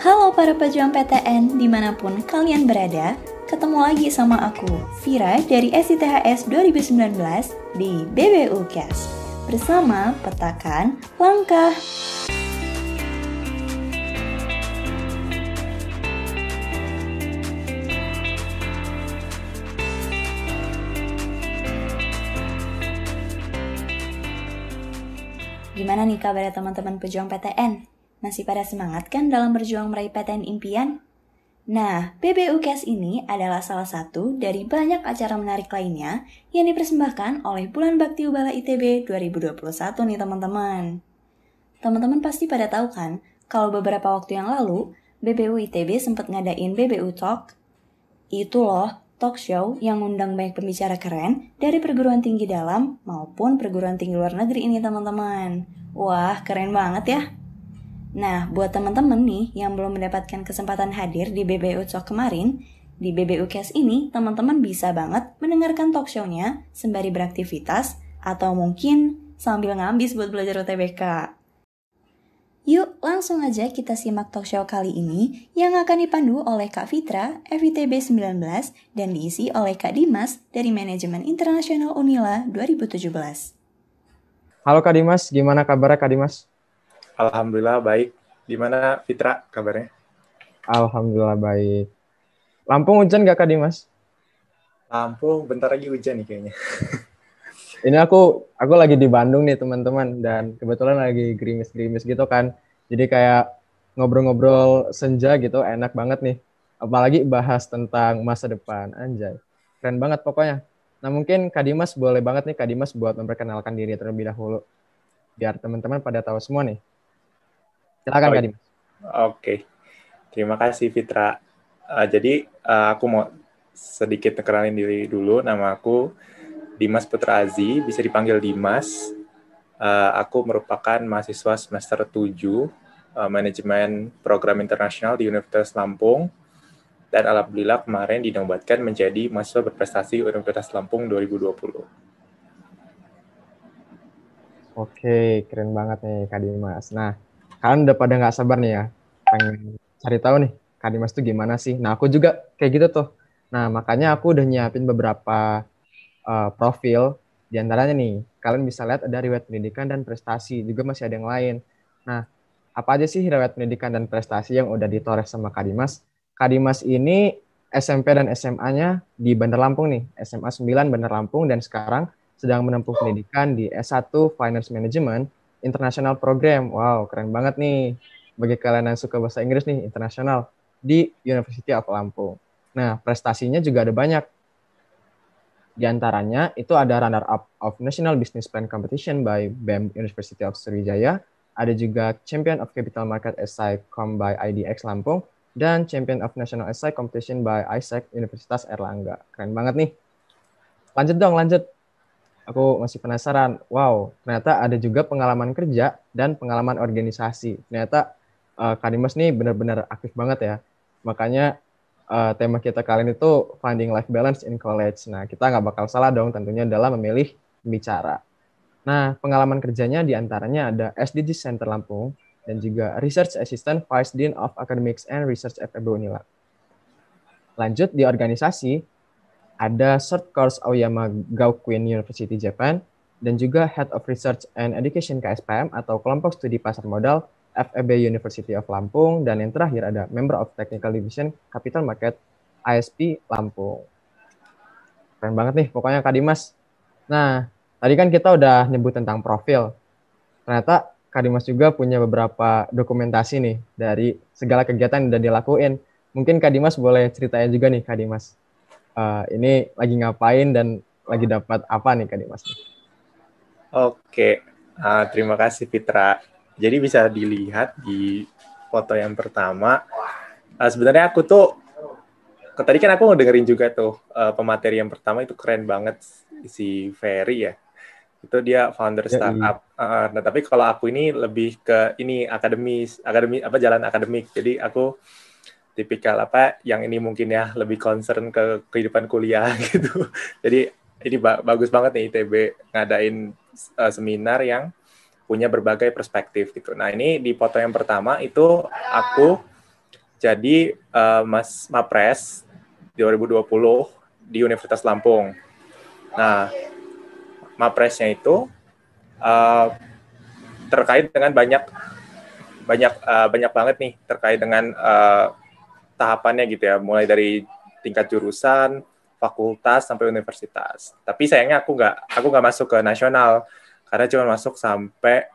Halo para pejuang PTN di mana pun kalian berada, ketemu lagi sama aku, Vira dari SITHS 2019 di BBU Cast bersama petakan langkah. Gimana nih kabarnya teman-teman pejuang PTN? Masih pada semangat kan dalam berjuang meraih PTN impian? Nah, BBU Cash ini adalah salah satu dari banyak acara menarik lainnya yang dipersembahkan oleh Bulan Bakti Ubala ITB 2021 nih teman-teman. Teman-teman pasti pada tahu kan, kalau beberapa waktu yang lalu, BBU ITB sempat ngadain BBU Talk. Itu loh, talk show yang ngundang banyak pembicara keren dari perguruan tinggi dalam maupun perguruan tinggi luar negeri ini teman-teman. Wah, keren banget ya. Nah, buat teman-teman nih yang belum mendapatkan kesempatan hadir di BBU Talk kemarin, di BBU Cast ini teman-teman bisa banget mendengarkan talk show-nya sembari beraktivitas atau mungkin sambil ngambis buat belajar UTBK. Yuk, langsung aja kita simak talk show kali ini yang akan dipandu oleh Kak Fitra, FITB 19, dan diisi oleh Kak Dimas dari Manajemen Internasional Unila 2017. Halo Kak Dimas, gimana kabarnya Kak Dimas? Alhamdulillah baik. Gimana Fitra kabarnya? Alhamdulillah baik. Lampung hujan gak Kak Dimas? Lampung bentar lagi hujan nih kayaknya. Ini aku aku lagi di Bandung nih teman-teman dan kebetulan lagi gerimis-gerimis gitu kan. Jadi kayak ngobrol-ngobrol senja gitu enak banget nih. Apalagi bahas tentang masa depan anjay. Keren banget pokoknya. Nah mungkin Kak Dimas boleh banget nih Kak Dimas buat memperkenalkan diri terlebih dahulu. Biar teman-teman pada tahu semua nih. Silakan oh, Kak Dimas. Oke. Terima kasih Fitra. Uh, jadi uh, aku mau sedikit kenalin diri dulu. Nama aku Dimas Putra Azi, bisa dipanggil Dimas. Uh, aku merupakan mahasiswa semester 7 uh, manajemen program internasional di Universitas Lampung. Dan alhamdulillah kemarin dinobatkan menjadi mahasiswa berprestasi Universitas Lampung 2020. Oke, keren banget nih Kak Dimas. Nah, kalian udah pada nggak sabar nih ya, pengen cari tahu nih Kak Dimas tuh gimana sih. Nah, aku juga kayak gitu tuh. Nah, makanya aku udah nyiapin beberapa uh, profil. Di antaranya nih, kalian bisa lihat ada riwayat pendidikan dan prestasi. Juga masih ada yang lain. Nah, apa aja sih riwayat pendidikan dan prestasi yang udah ditoreh sama Kak Dimas? Kak Dimas ini SMP dan SMA-nya di Bandar Lampung nih, SMA 9 Bandar Lampung dan sekarang sedang menempuh pendidikan di S1 Finance Management International Program. Wow, keren banget nih. Bagi kalian yang suka bahasa Inggris nih, internasional di University of Lampung. Nah, prestasinya juga ada banyak. Di antaranya itu ada runner up of National Business Plan Competition by BEM University of Sriwijaya, ada juga Champion of Capital Market Essay Com by IDX Lampung, dan Champion of National Essay Competition by ISEC Universitas Erlangga. Keren banget nih. Lanjut dong, lanjut aku masih penasaran. Wow, ternyata ada juga pengalaman kerja dan pengalaman organisasi. Ternyata uh, Kak Dimas nih benar-benar aktif banget ya. Makanya uh, tema kita kali ini tuh finding life balance in college. Nah, kita nggak bakal salah dong tentunya dalam memilih bicara. Nah, pengalaman kerjanya di antaranya ada SDG Center Lampung dan juga Research Assistant Vice Dean of Academics and Research FEB Unila. Lanjut di organisasi, ada Short Course Aoyama Gaokuin University Japan, dan juga Head of Research and Education KSPM atau kelompok studi pasar modal FEB University of Lampung, dan yang terakhir ada Member of Technical Division Capital Market ISP Lampung. Keren banget nih pokoknya Kak Dimas. Nah, tadi kan kita udah nyebut tentang profil. Ternyata Kak Dimas juga punya beberapa dokumentasi nih dari segala kegiatan yang udah dilakuin. Mungkin Kak Dimas boleh ceritain juga nih Kak Dimas uh, ini lagi ngapain dan lagi dapat apa nih Kak Dimas? Oke, uh, terima kasih Fitra. Jadi bisa dilihat di foto yang pertama. Uh, sebenarnya aku tuh tadi kan aku ngedengerin juga tuh uh, pemateri yang pertama itu keren banget si Ferry ya. Itu dia founder ya, startup. Iya. Uh, nah tapi kalau aku ini lebih ke ini akademis, akademi apa jalan akademik. Jadi aku tipikal apa yang ini mungkin ya lebih concern ke kehidupan kuliah gitu. Jadi ini ba bagus banget nih ITB ngadain uh, seminar yang punya berbagai perspektif gitu. Nah ini di foto yang pertama itu aku jadi uh, Mas Mapres 2020 di Universitas Lampung. Nah, Mapresnya itu uh, terkait dengan banyak banyak uh, banyak banget nih terkait dengan tahapannya gitu ya, mulai dari tingkat jurusan, fakultas sampai universitas. Tapi sayangnya aku nggak aku nggak masuk ke nasional karena cuma masuk sampai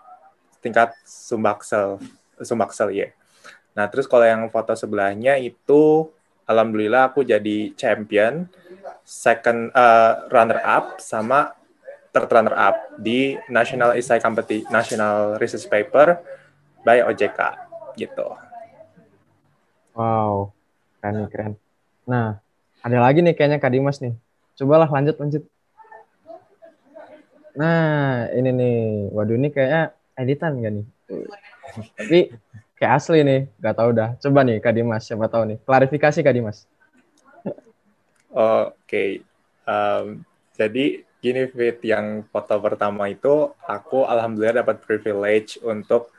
tingkat sumbaksel sumbaksel ya. Yeah. Nah, terus kalau yang foto sebelahnya itu alhamdulillah aku jadi champion, second uh, runner up sama third runner up di National Essay Competition, National Research Paper by OJK gitu. Wow, keren keren. Nah, ada lagi nih kayaknya Kak Dimas nih. Cobalah lanjut lanjut. Nah, ini nih. Waduh, ini kayaknya editan gak nih? Tapi kayak asli nih, gak tahu dah. Coba nih Kak Dimas, siapa tahu nih. Klarifikasi Kak Dimas. Oke, okay. um, jadi gini Fit, yang foto pertama itu aku alhamdulillah dapat privilege untuk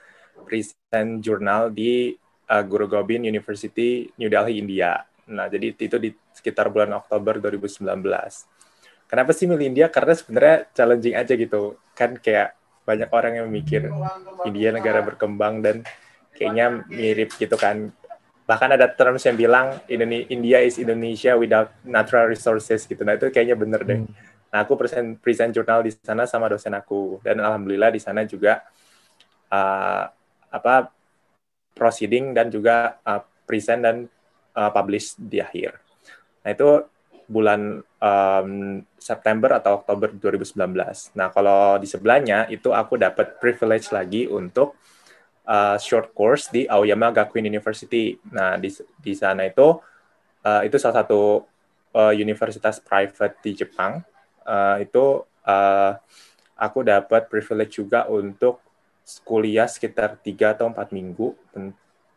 present jurnal di uh, Guru Gobind University New Delhi India. Nah, jadi itu di sekitar bulan Oktober 2019. Kenapa sih milih India? Karena sebenarnya challenging aja gitu. Kan kayak banyak orang yang mikir India negara berkembang dan kayaknya mirip gitu kan. Bahkan ada terms yang bilang India is Indonesia without natural resources gitu. Nah itu kayaknya bener deh. Hmm. Nah aku present present jurnal di sana sama dosen aku dan alhamdulillah di sana juga uh, apa proceeding dan juga uh, present dan uh, publish di akhir. Nah itu bulan um, September atau Oktober 2019. Nah kalau di sebelahnya itu aku dapat privilege lagi untuk uh, short course di Aoyama Gakuin University. Nah, di, di sana itu uh, itu salah satu uh, universitas private di Jepang. Uh, itu uh, aku dapat privilege juga untuk kuliah sekitar tiga atau empat minggu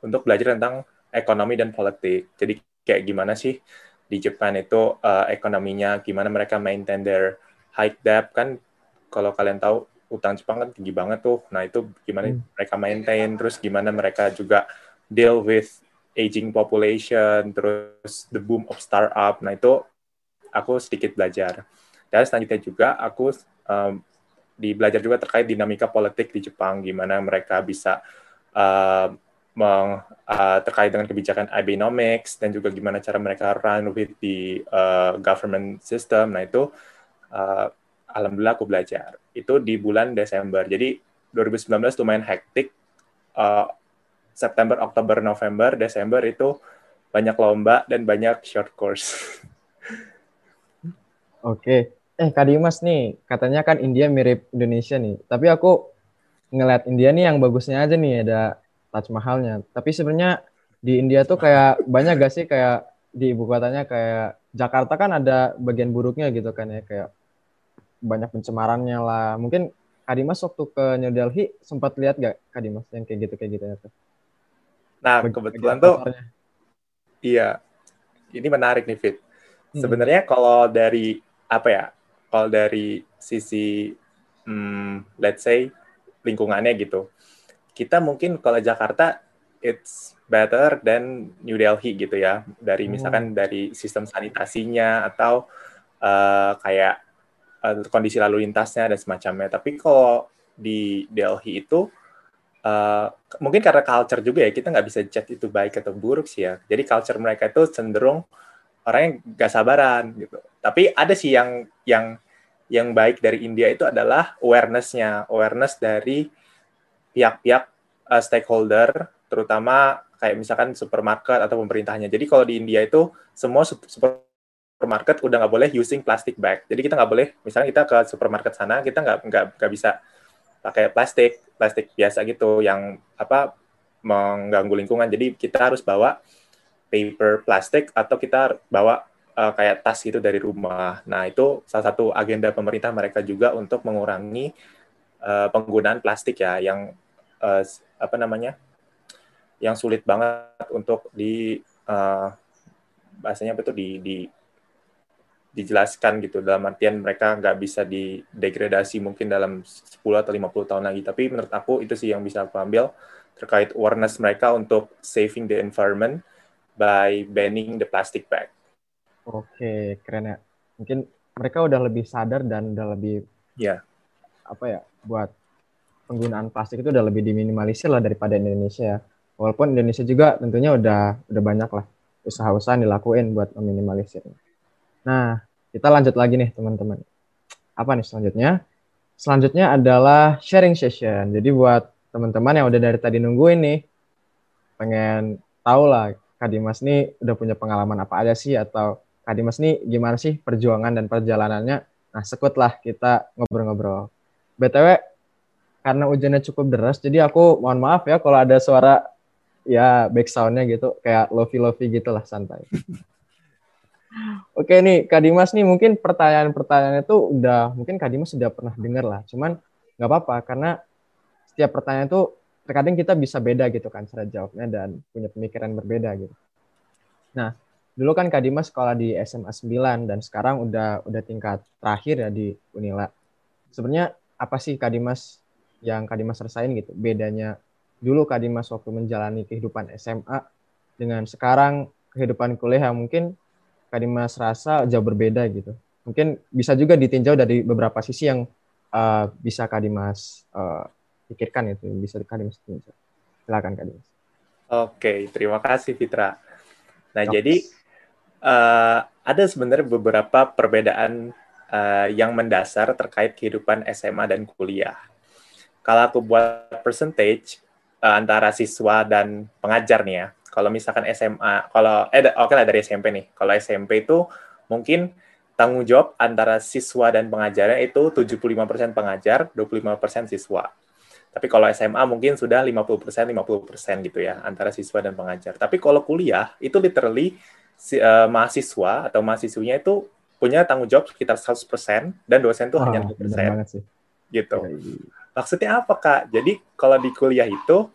untuk belajar tentang ekonomi dan politik. Jadi kayak gimana sih di Jepang itu uh, ekonominya, gimana mereka maintain their high debt kan kalau kalian tahu utang Jepang kan tinggi banget tuh. Nah, itu gimana hmm. mereka maintain, terus gimana mereka juga deal with aging population, terus the boom of startup. Nah, itu aku sedikit belajar. Dan selanjutnya juga aku um, di belajar juga terkait dinamika politik di Jepang, gimana mereka bisa uh, meng, uh, terkait dengan kebijakan Abenomics dan juga gimana cara mereka run with the uh, government system. Nah, itu uh, alhamdulillah aku belajar. Itu di bulan Desember. Jadi 2019 lumayan hektik. Uh, September, Oktober, November, Desember itu banyak lomba dan banyak short course. Oke. Eh, Kak Dimas nih, katanya kan India mirip Indonesia nih. Tapi aku ngeliat India nih yang bagusnya aja nih, ada Taj Mahalnya. Tapi sebenarnya di India tuh kayak banyak gak sih kayak di ibu kotanya kayak Jakarta kan ada bagian buruknya gitu kan ya kayak banyak pencemarannya lah. Mungkin Kadimas waktu ke New Delhi sempat lihat gak Kadimas yang kayak gitu kayak gitu ya tuh? Nah kebetulan tuh, iya, ini menarik nih Fit. Hmm. Sebenarnya kalau dari apa ya? Kalau dari sisi, hmm, let's say lingkungannya gitu, kita mungkin kalau Jakarta it's better than New Delhi gitu ya. Dari misalkan dari sistem sanitasinya atau uh, kayak uh, kondisi lalu lintasnya dan semacamnya. Tapi kalau di Delhi itu uh, mungkin karena culture juga ya kita nggak bisa chat itu baik atau buruk sih ya. Jadi culture mereka itu cenderung orang yang gak sabaran gitu. Tapi ada sih yang yang yang baik dari India itu adalah awareness-nya, awareness dari pihak-pihak uh, stakeholder, terutama kayak misalkan supermarket atau pemerintahnya. Jadi kalau di India itu semua super supermarket udah nggak boleh using plastic bag. Jadi kita nggak boleh, misalnya kita ke supermarket sana, kita nggak nggak nggak bisa pakai plastik, plastik biasa gitu yang apa mengganggu lingkungan. Jadi kita harus bawa paper plastik atau kita bawa uh, kayak tas gitu dari rumah. Nah itu salah satu agenda pemerintah mereka juga untuk mengurangi uh, penggunaan plastik ya, yang uh, apa namanya, yang sulit banget untuk di uh, bahasanya itu di, di dijelaskan gitu dalam artian mereka nggak bisa didegradasi mungkin dalam 10 atau 50 tahun lagi tapi menurut aku itu sih yang bisa aku ambil terkait awareness mereka untuk saving the environment by banning the plastic bag. Oke, keren ya. Mungkin mereka udah lebih sadar dan udah lebih ya apa ya buat penggunaan plastik itu udah lebih diminimalisir lah daripada Indonesia ya. Walaupun Indonesia juga tentunya udah udah banyak lah usaha-usaha dilakuin buat meminimalisir. Nah, kita lanjut lagi nih teman-teman. Apa nih selanjutnya? Selanjutnya adalah sharing session. Jadi buat teman-teman yang udah dari tadi nungguin nih, pengen tahu lah Kak Dimas nih udah punya pengalaman apa aja sih atau Kak Dimas nih gimana sih perjuangan dan perjalanannya. Nah, sekutlah kita ngobrol-ngobrol. BTW, karena hujannya cukup deras, jadi aku mohon maaf ya kalau ada suara ya back sound-nya gitu, kayak lovey-lovey gitu lah, santai. Oke nih, Kak Dimas nih mungkin pertanyaan-pertanyaan itu udah, mungkin Kak Dimas sudah pernah dengar lah, cuman nggak apa-apa, karena setiap pertanyaan itu terkadang kita bisa beda gitu kan cara jawabnya dan punya pemikiran berbeda gitu. Nah, dulu kan Kak Dimas sekolah di SMA 9 dan sekarang udah udah tingkat terakhir ya di Unila. Sebenarnya apa sih Kak Dimas yang Kak Dimas rasain gitu? Bedanya dulu Kak Dimas waktu menjalani kehidupan SMA dengan sekarang kehidupan kuliah yang mungkin Kak Dimas rasa jauh berbeda gitu. Mungkin bisa juga ditinjau dari beberapa sisi yang uh, bisa Kak Dimas uh, pikirkan itu, bisa Kak Dimas tinjau. Silakan Kak Dimas. Oke, terima kasih Fitra. Nah, jadi uh, ada sebenarnya beberapa perbedaan uh, yang mendasar terkait kehidupan SMA dan kuliah. Kalau aku buat percentage uh, antara siswa dan pengajar nih ya. Kalau misalkan SMA, kalau eh oke okay lah dari SMP nih. Kalau SMP itu mungkin tanggung jawab antara siswa dan pengajarnya itu 75% pengajar, 25% siswa. Tapi kalau SMA mungkin sudah 50%, 50% gitu ya, antara siswa dan pengajar. Tapi kalau kuliah, itu literally si, uh, mahasiswa atau mahasiswinya itu punya tanggung jawab sekitar 100% dan dosen itu oh, hanya 20%. Sih. Gitu. Ya, Maksudnya apa, Kak? Jadi kalau di kuliah itu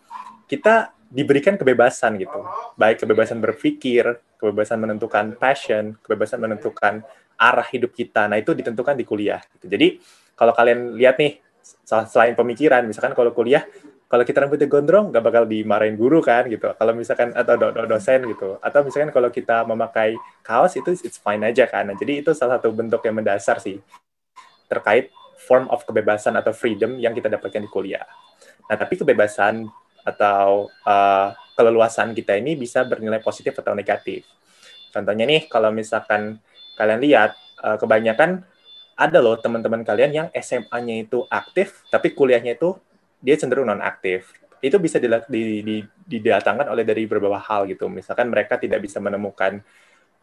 kita diberikan kebebasan gitu. Baik kebebasan berpikir, kebebasan menentukan passion, kebebasan menentukan arah hidup kita. Nah, itu ditentukan di kuliah gitu. Jadi kalau kalian lihat nih selain pemikiran, misalkan kalau kuliah kalau kita rambutnya gondrong nggak bakal dimarahin guru kan gitu. Kalau misalkan atau do, do, dosen gitu. Atau misalkan kalau kita memakai kaos itu it's fine aja kan. Nah, jadi itu salah satu bentuk yang mendasar sih terkait form of kebebasan atau freedom yang kita dapatkan di kuliah. Nah tapi kebebasan atau uh, keleluasan kita ini bisa bernilai positif atau negatif. Contohnya nih kalau misalkan kalian lihat uh, kebanyakan ada loh teman-teman kalian yang SMA-nya itu aktif tapi kuliahnya itu dia cenderung non aktif itu bisa didatangkan oleh dari beberapa hal gitu. Misalkan mereka tidak bisa menemukan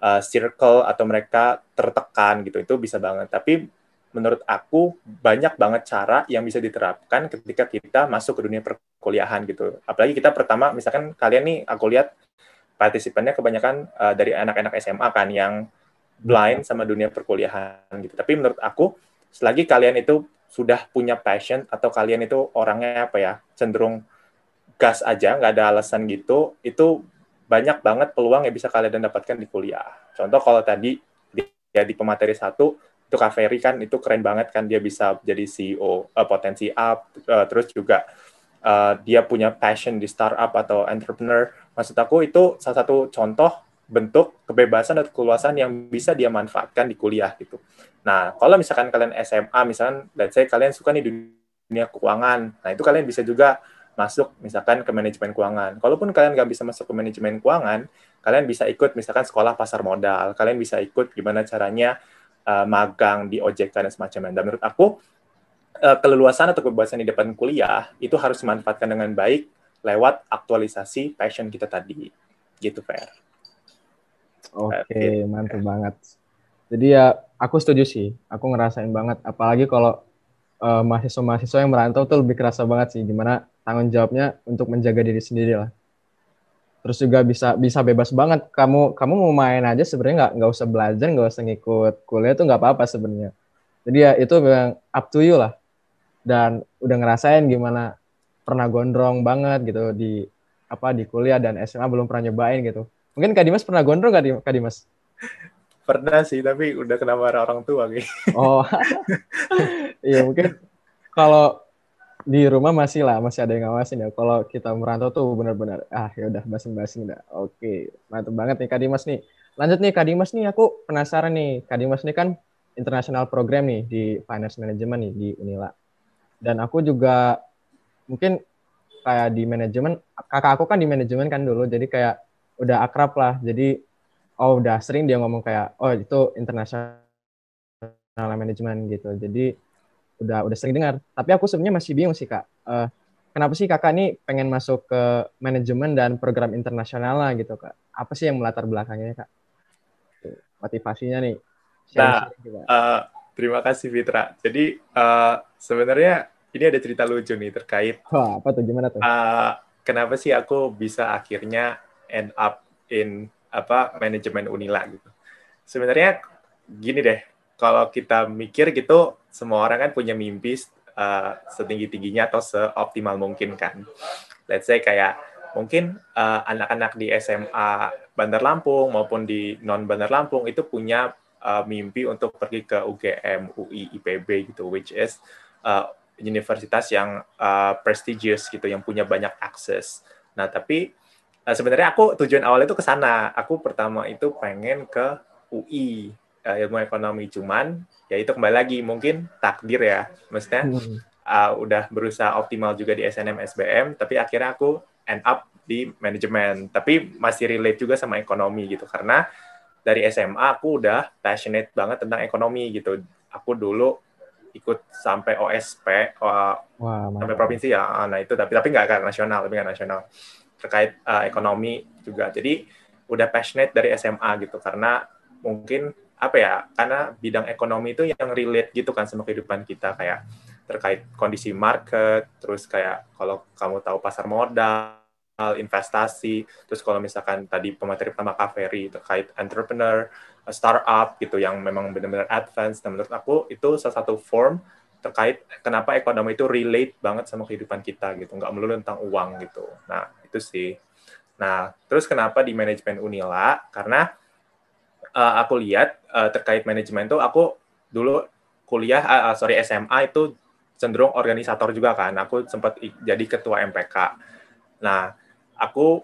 uh, circle atau mereka tertekan gitu. Itu bisa banget. Tapi menurut aku banyak banget cara yang bisa diterapkan ketika kita masuk ke dunia perkuliahan gitu. Apalagi kita pertama misalkan kalian nih aku lihat partisipannya kebanyakan uh, dari anak-anak SMA kan yang blind sama dunia perkuliahan gitu. Tapi menurut aku selagi kalian itu sudah punya passion atau kalian itu orangnya apa ya cenderung gas aja nggak ada alasan gitu itu banyak banget peluang yang bisa kalian dapatkan di kuliah. Contoh kalau tadi dia di pemateri satu itu Kaveri kan itu keren banget kan dia bisa jadi CEO uh, eh, potensi up uh, terus juga uh, dia punya passion di startup atau entrepreneur. Maksud aku itu salah satu contoh bentuk kebebasan atau keluasan yang bisa dia manfaatkan di kuliah gitu Nah, kalau misalkan kalian SMA, misalkan, let's say kalian suka nih dunia keuangan, nah itu kalian bisa juga masuk misalkan ke manajemen keuangan. Kalaupun kalian nggak bisa masuk ke manajemen keuangan, kalian bisa ikut misalkan sekolah pasar modal, kalian bisa ikut gimana caranya uh, magang di OJK dan semacamnya. Dan menurut aku, uh, keleluasan atau kebebasan di depan kuliah itu harus dimanfaatkan dengan baik lewat aktualisasi passion kita tadi. Gitu, Fair. Oke, okay, mantap banget. Jadi ya aku setuju sih. Aku ngerasain banget. Apalagi kalau uh, mahasiswa-mahasiswa yang merantau tuh lebih kerasa banget sih. Gimana tanggung jawabnya untuk menjaga diri sendiri lah. Terus juga bisa bisa bebas banget. Kamu kamu mau main aja sebenarnya nggak nggak usah belajar, nggak usah ngikut kuliah tuh nggak apa-apa sebenarnya. Jadi ya itu memang up to you lah. Dan udah ngerasain gimana pernah gondrong banget gitu di apa di kuliah dan SMA belum pernah nyobain gitu. Mungkin Kak Dimas pernah gondrong gak Kak Dimas? Pernah sih, tapi udah kena marah orang tua gitu. Oh, iya mungkin kalau di rumah masih lah, masih ada yang ngawasin ya. Kalau kita merantau tuh benar-benar, ah ya udah basing-basing dah. Oke, mantap banget nih Kak Dimas nih. Lanjut nih Kak Dimas nih, aku penasaran nih. Kak Dimas nih kan international program nih di finance management nih di Unila. Dan aku juga mungkin kayak di manajemen, kakak aku kan di manajemen kan dulu, jadi kayak udah akrab lah. Jadi oh udah sering dia ngomong kayak oh itu international manajemen gitu. Jadi udah udah sering dengar. Tapi aku sebenarnya masih bingung sih kak. Uh, kenapa sih kakak nih pengen masuk ke manajemen dan program internasional lah gitu kak? Apa sih yang melatar belakangnya kak? Motivasinya nih. Nah, uh, terima kasih Fitra. Jadi uh, sebenarnya ini ada cerita lucu nih terkait. Wah, apa tuh gimana tuh? Uh, kenapa sih aku bisa akhirnya end up in apa manajemen Unila gitu. Sebenarnya gini deh, kalau kita mikir gitu, semua orang kan punya mimpi uh, setinggi-tingginya atau seoptimal mungkin kan. Let's say kayak mungkin eh, anak-anak di SMA Bandar Lampung maupun di non Bandar Lampung itu punya uh, mimpi untuk pergi ke UGM, UI, IPB gitu, which is uh, universitas yang uh, prestigious gitu, yang punya banyak akses. Nah, tapi Nah, sebenarnya aku tujuan awalnya itu ke sana. Aku pertama itu pengen ke UI uh, eh, ilmu ekonomi cuman ya itu kembali lagi mungkin takdir ya. Maksudnya uh, udah berusaha optimal juga di SNM SBM tapi akhirnya aku end up di manajemen. Tapi masih relate juga sama ekonomi gitu karena dari SMA aku udah passionate banget tentang ekonomi gitu. Aku dulu ikut sampai OSP uh, Wah, sampai provinsi ya. Nah itu tapi tapi nggak nasional, tapi nggak nasional terkait uh, ekonomi juga. Jadi udah passionate dari SMA gitu. Karena mungkin apa ya karena bidang ekonomi itu yang relate gitu kan sama kehidupan kita. Kayak terkait kondisi market terus kayak kalau kamu tahu pasar modal investasi terus kalau misalkan tadi pemateri pertama Kaveri terkait entrepreneur startup gitu yang memang benar-benar advance. Dan menurut aku itu salah satu form terkait kenapa ekonomi itu relate banget sama kehidupan kita gitu nggak melulu tentang uang gitu. Nah itu sih. Nah terus kenapa di manajemen Unila? Karena uh, aku lihat uh, terkait manajemen itu aku dulu kuliah uh, sorry SMA itu cenderung organisator juga kan. Aku sempat jadi ketua MPK nah aku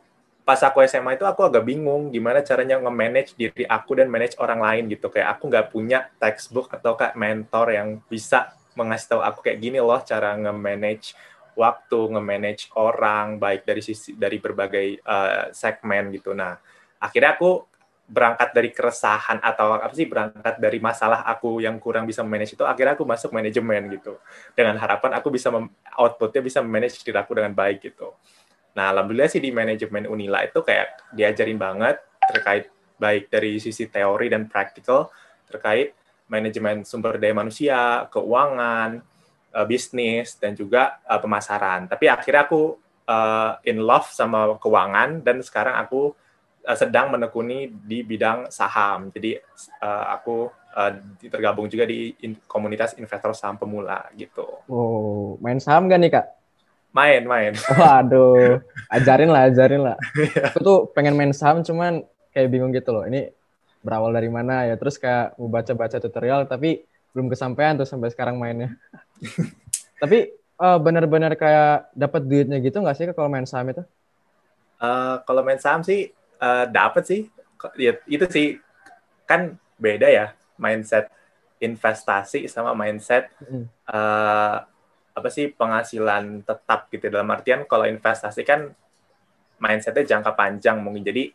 pas aku SMA itu aku agak bingung gimana caranya nge-manage diri aku dan manage orang lain gitu. Kayak aku nggak punya textbook atau kayak mentor yang bisa mengasih tahu aku kayak gini loh cara nge-manage waktu, nge-manage orang baik dari sisi dari berbagai uh, segmen gitu. Nah, akhirnya aku berangkat dari keresahan atau apa sih berangkat dari masalah aku yang kurang bisa manage itu akhirnya aku masuk manajemen gitu dengan harapan aku bisa outputnya bisa manage diri aku dengan baik gitu nah alhamdulillah sih di manajemen Unila itu kayak diajarin banget terkait baik dari sisi teori dan praktikal terkait manajemen sumber daya manusia, keuangan, uh, bisnis, dan juga uh, pemasaran. Tapi akhirnya aku uh, in love sama keuangan dan sekarang aku uh, sedang menekuni di bidang saham. Jadi uh, aku uh, tergabung juga di in komunitas investor saham pemula gitu. Oh, main saham gak nih kak? Main, main. Waduh, ajarin lah, ajarin lah. aku tuh pengen main saham cuman kayak bingung gitu loh. Ini berawal dari mana ya. Terus kayak mau baca-baca tutorial tapi belum kesampaian tuh sampai sekarang mainnya. Tapi uh, benar-benar kayak dapat duitnya gitu nggak sih kalau main saham itu? Uh, kalau main saham sih uh, dapat sih. Ya, itu sih. Kan beda ya mindset investasi sama mindset uh, apa sih penghasilan tetap gitu. Dalam artian kalau investasi kan mindsetnya jangka panjang mungkin. Jadi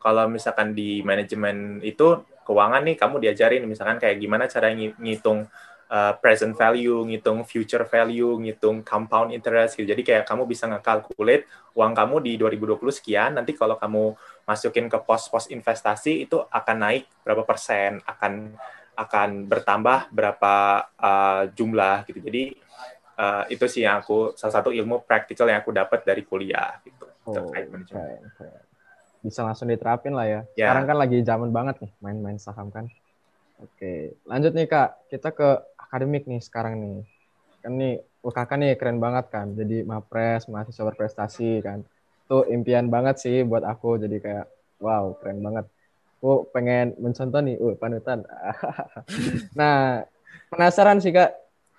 kalau misalkan di manajemen itu keuangan nih kamu diajarin misalkan kayak gimana cara ngitung uh, present value, ngitung future value, ngitung compound interest gitu. Jadi kayak kamu bisa ngekalkulate uang kamu di 2020 sekian, nanti kalau kamu masukin ke pos-pos investasi itu akan naik berapa persen, akan akan bertambah berapa uh, jumlah gitu. Jadi uh, itu sih yang aku salah satu ilmu praktikal yang aku dapat dari kuliah gitu oh, terkait manajemen. Okay, okay bisa langsung diterapin lah ya. Yeah. Sekarang kan lagi zaman banget nih main-main saham kan. Oke, lanjut nih Kak. Kita ke akademik nih sekarang nih. Kan nih UKK nih keren banget kan. Jadi mapres, mahasiswa berprestasi kan. Itu impian banget sih buat aku. Jadi kayak wow, keren banget. Aku pengen mencontoh nih, uh, panutan. nah, penasaran sih Kak,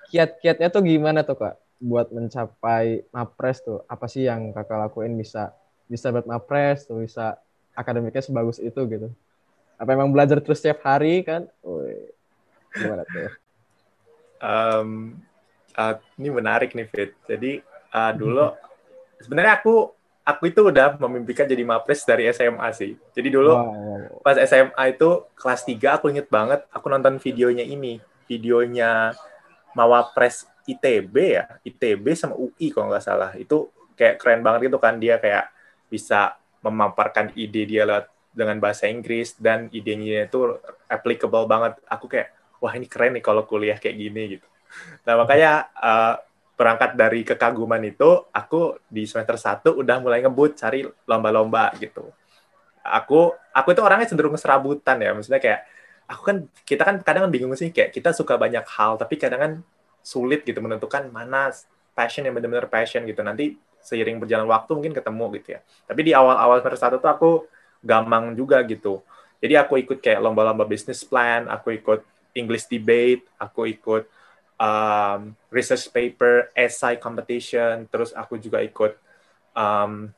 kiat-kiatnya tuh gimana tuh Kak? buat mencapai mapres tuh apa sih yang kakak lakuin bisa bisa buat mapres tuh bisa akademiknya sebagus itu gitu. Apa emang belajar terus setiap hari kan? Wih, gimana tuh? Um, uh, ini menarik nih Fit. Jadi uh, dulu sebenarnya aku aku itu udah memimpikan jadi mapres dari SMA sih. Jadi dulu wow. pas SMA itu kelas 3 aku inget banget aku nonton videonya ini, videonya Mawapres ITB ya, ITB sama UI kalau nggak salah. Itu kayak keren banget gitu kan. Dia kayak bisa memaparkan ide dia lewat dengan bahasa Inggris dan idenya itu applicable banget. Aku kayak wah ini keren nih kalau kuliah kayak gini gitu. Nah makanya uh, berangkat dari kekaguman itu, aku di semester 1 udah mulai ngebut cari lomba-lomba gitu. Aku aku itu orangnya cenderung serabutan ya, maksudnya kayak aku kan kita kan kadang bingung sih kayak kita suka banyak hal tapi kadang kan sulit gitu menentukan mana passion yang benar-benar passion gitu. Nanti seiring berjalan waktu mungkin ketemu gitu ya. Tapi di awal-awal semester 1 tuh aku gampang juga gitu. Jadi aku ikut kayak lomba-lomba business plan, aku ikut English debate, aku ikut um, research paper, essay competition, terus aku juga ikut um,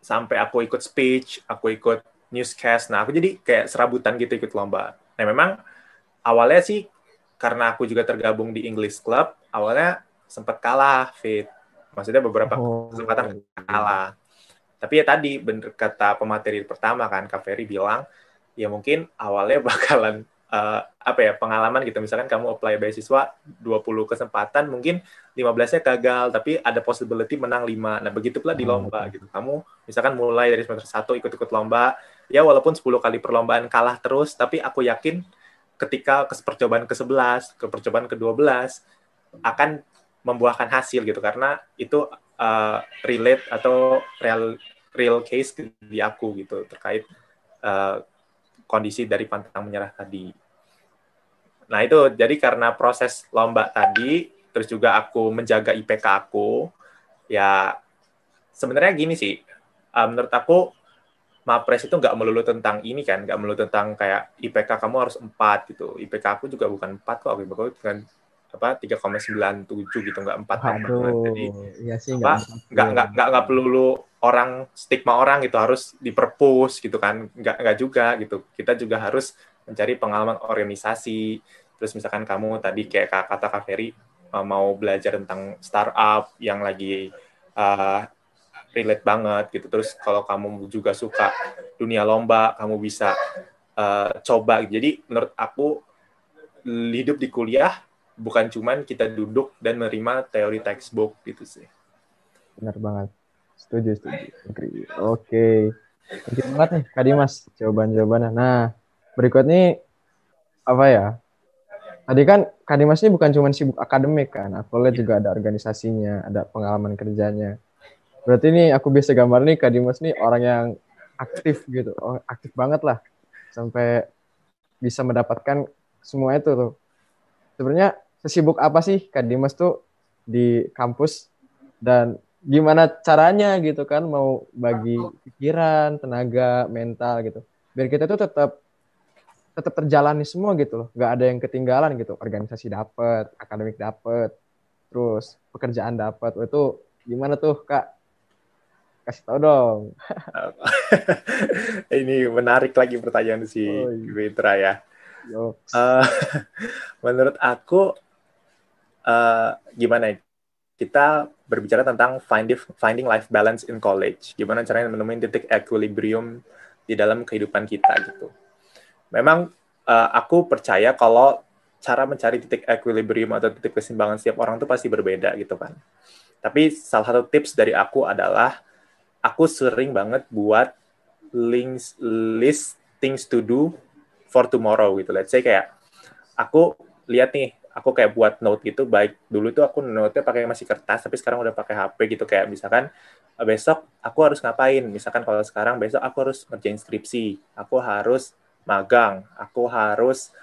sampai aku ikut speech, aku ikut newscast. Nah, aku jadi kayak serabutan gitu ikut lomba. Nah, memang awalnya sih karena aku juga tergabung di English Club, awalnya sempat kalah, Fit. Maksudnya beberapa oh. kesempatan kalah. Tapi ya tadi bener kata pemateri pertama kan, Kak Ferry bilang, ya mungkin awalnya bakalan uh, apa ya pengalaman gitu. Misalkan kamu apply beasiswa 20 kesempatan mungkin 15-nya gagal tapi ada possibility menang 5 nah begitu pula di hmm, lomba gitu. Kamu misalkan mulai dari semester 1 ikut-ikut lomba ya walaupun 10 kali perlombaan kalah terus tapi aku yakin ketika ke percobaan ke-11 ke percobaan ke-12 akan membuahkan hasil gitu karena itu uh, relate atau real real case di aku gitu terkait uh, kondisi dari pantang menyerah tadi. Nah itu jadi karena proses lomba tadi, terus juga aku menjaga IPK aku, ya sebenarnya gini sih, uh, menurut aku Mapres itu nggak melulu tentang ini kan, nggak melulu tentang kayak IPK kamu harus 4 gitu. IPK aku juga bukan 4 kok, aku apa 3,97 gitu nggak 4 Aduh, jadi iya sih, apa nggak nggak nggak nggak perlu orang stigma orang gitu harus diperpus gitu kan. Nggak nggak juga gitu. Kita juga harus mencari pengalaman organisasi. Terus misalkan kamu tadi kayak kata Kak Ferry eh, mau belajar tentang startup yang lagi uh, relate banget gitu. Terus kalau kamu juga suka dunia lomba kamu bisa uh, coba. Jadi menurut aku hidup di kuliah bukan cuman kita duduk dan menerima teori textbook gitu sih. Benar banget. Setuju, setuju. Oke. Okay. Oke banget nih Kak Dimas jawaban-jawabannya. Nah, berikut ini apa ya? Tadi kan Kak Dimas ini bukan cuma sibuk akademik kan, aku lihat juga ada organisasinya, ada pengalaman kerjanya. Berarti ini aku bisa gambar nih Kak Dimas nih orang yang aktif gitu, oh, aktif banget lah. Sampai bisa mendapatkan semua itu tuh. Sebenarnya sesibuk apa sih Kak Dimas tuh di kampus dan gimana caranya gitu kan mau bagi pikiran, tenaga, mental gitu. Biar kita tuh tetap tetap terjalani semua gitu loh. Gak ada yang ketinggalan gitu. Organisasi dapat, akademik dapat, terus pekerjaan dapat. Itu gimana tuh Kak? Kasih tau dong. Ini menarik lagi pertanyaan si oh, iya. ya. Uh, menurut aku uh, gimana ya? Kita berbicara tentang finding finding life balance in college. Gimana caranya menemukan titik equilibrium di dalam kehidupan kita gitu. Memang uh, aku percaya kalau cara mencari titik equilibrium atau titik keseimbangan setiap orang itu pasti berbeda gitu kan. Tapi salah satu tips dari aku adalah aku sering banget buat links list things to do for tomorrow gitu. Let's say kayak aku lihat nih aku kayak buat note gitu baik dulu tuh aku note-nya pakai masih kertas tapi sekarang udah pakai HP gitu. Kayak misalkan eh, besok aku harus ngapain? Misalkan kalau sekarang besok aku harus ngerjain skripsi aku harus magang aku harus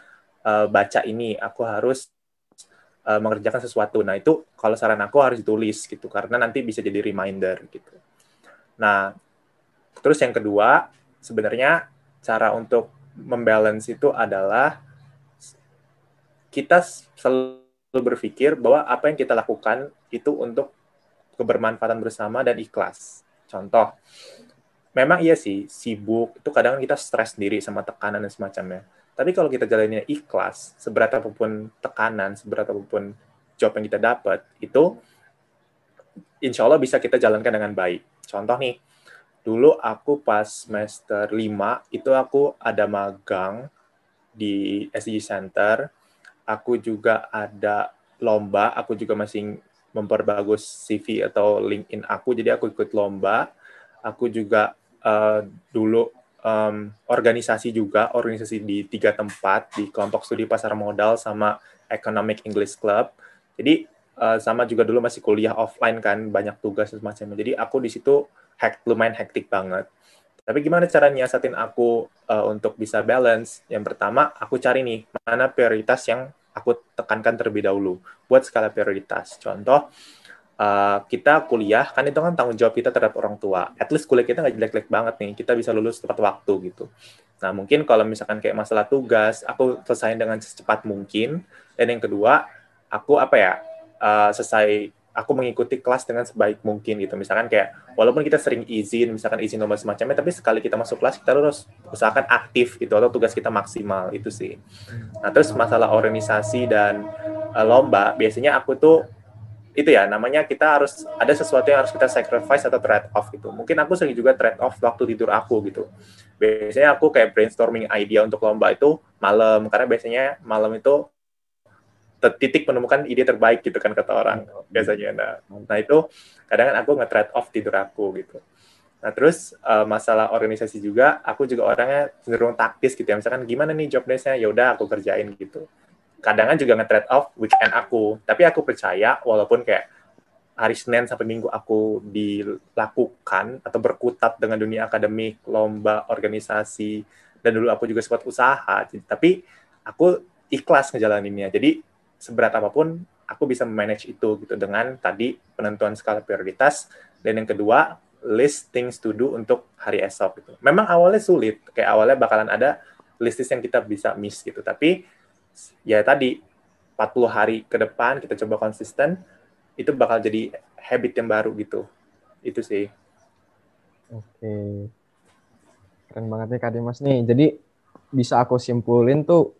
uh, baca ini aku harus uh, mengerjakan sesuatu. Nah itu kalau saran aku harus ditulis gitu karena nanti bisa jadi reminder gitu. Nah terus yang kedua sebenarnya cara untuk membalance itu adalah kita selalu berpikir bahwa apa yang kita lakukan itu untuk kebermanfaatan bersama dan ikhlas. Contoh, memang iya sih, sibuk, itu kadang kita stres sendiri sama tekanan dan semacamnya. Tapi kalau kita jalannya ikhlas, seberat apa pun tekanan, seberat apa pun job yang kita dapat, itu insya Allah bisa kita jalankan dengan baik. Contoh nih, dulu aku pas semester 5, itu aku ada magang di SDG Center, aku juga ada lomba, aku juga masih memperbagus CV atau LinkedIn aku, jadi aku ikut lomba, aku juga uh, dulu um, organisasi juga, organisasi di tiga tempat, di kelompok studi pasar modal sama Economic English Club. Jadi uh, sama juga dulu masih kuliah offline kan, banyak tugas dan semacamnya. Jadi aku di situ hack, lumayan hektik banget. Tapi gimana cara nyiasatin aku uh, untuk bisa balance? Yang pertama, aku cari nih, mana prioritas yang aku tekankan terlebih dahulu. Buat skala prioritas. Contoh, uh, kita kuliah kan itu kan tanggung jawab kita terhadap orang tua. At least kuliah kita nggak jelek-jelek banget nih, kita bisa lulus tepat waktu gitu. Nah mungkin kalau misalkan kayak masalah tugas, aku selesai dengan secepat mungkin. Dan yang kedua, aku apa ya uh, selesai aku mengikuti kelas dengan sebaik mungkin gitu. Misalkan kayak walaupun kita sering izin, misalkan izin nomor semacamnya, tapi sekali kita masuk kelas kita harus usahakan aktif gitu atau tugas kita maksimal itu sih. Nah terus masalah organisasi dan uh, lomba, biasanya aku tuh itu ya namanya kita harus ada sesuatu yang harus kita sacrifice atau trade off gitu. Mungkin aku sering juga trade off waktu tidur aku gitu. Biasanya aku kayak brainstorming idea untuk lomba itu malam karena biasanya malam itu titik menemukan ide terbaik gitu kan kata orang biasanya. Nah, nah itu kadang kan aku nge-trade off tidur aku gitu. Nah terus uh, masalah organisasi juga, aku juga orangnya cenderung taktis gitu ya. Misalkan gimana nih job desk-nya, ya udah aku kerjain gitu kadang juga nge-trade off weekend aku. Tapi aku percaya walaupun kayak hari Senin sampai Minggu aku dilakukan atau berkutat dengan dunia akademik, lomba, organisasi, dan dulu aku juga sempat usaha. Tapi aku ikhlas ngejalaninnya. Jadi seberat apa pun aku bisa manage itu gitu dengan tadi penentuan skala prioritas. Dan yang kedua list things to do untuk hari esok gitu. Memang awalnya sulit, kayak awalnya bakalan ada list yang kita bisa miss gitu. Tapi ya tadi 40 hari ke depan kita coba konsisten itu bakal jadi habit yang baru gitu. Itu sih. Oke. Keren banget nih Kak Dimas. Nih jadi bisa aku simpulin tuh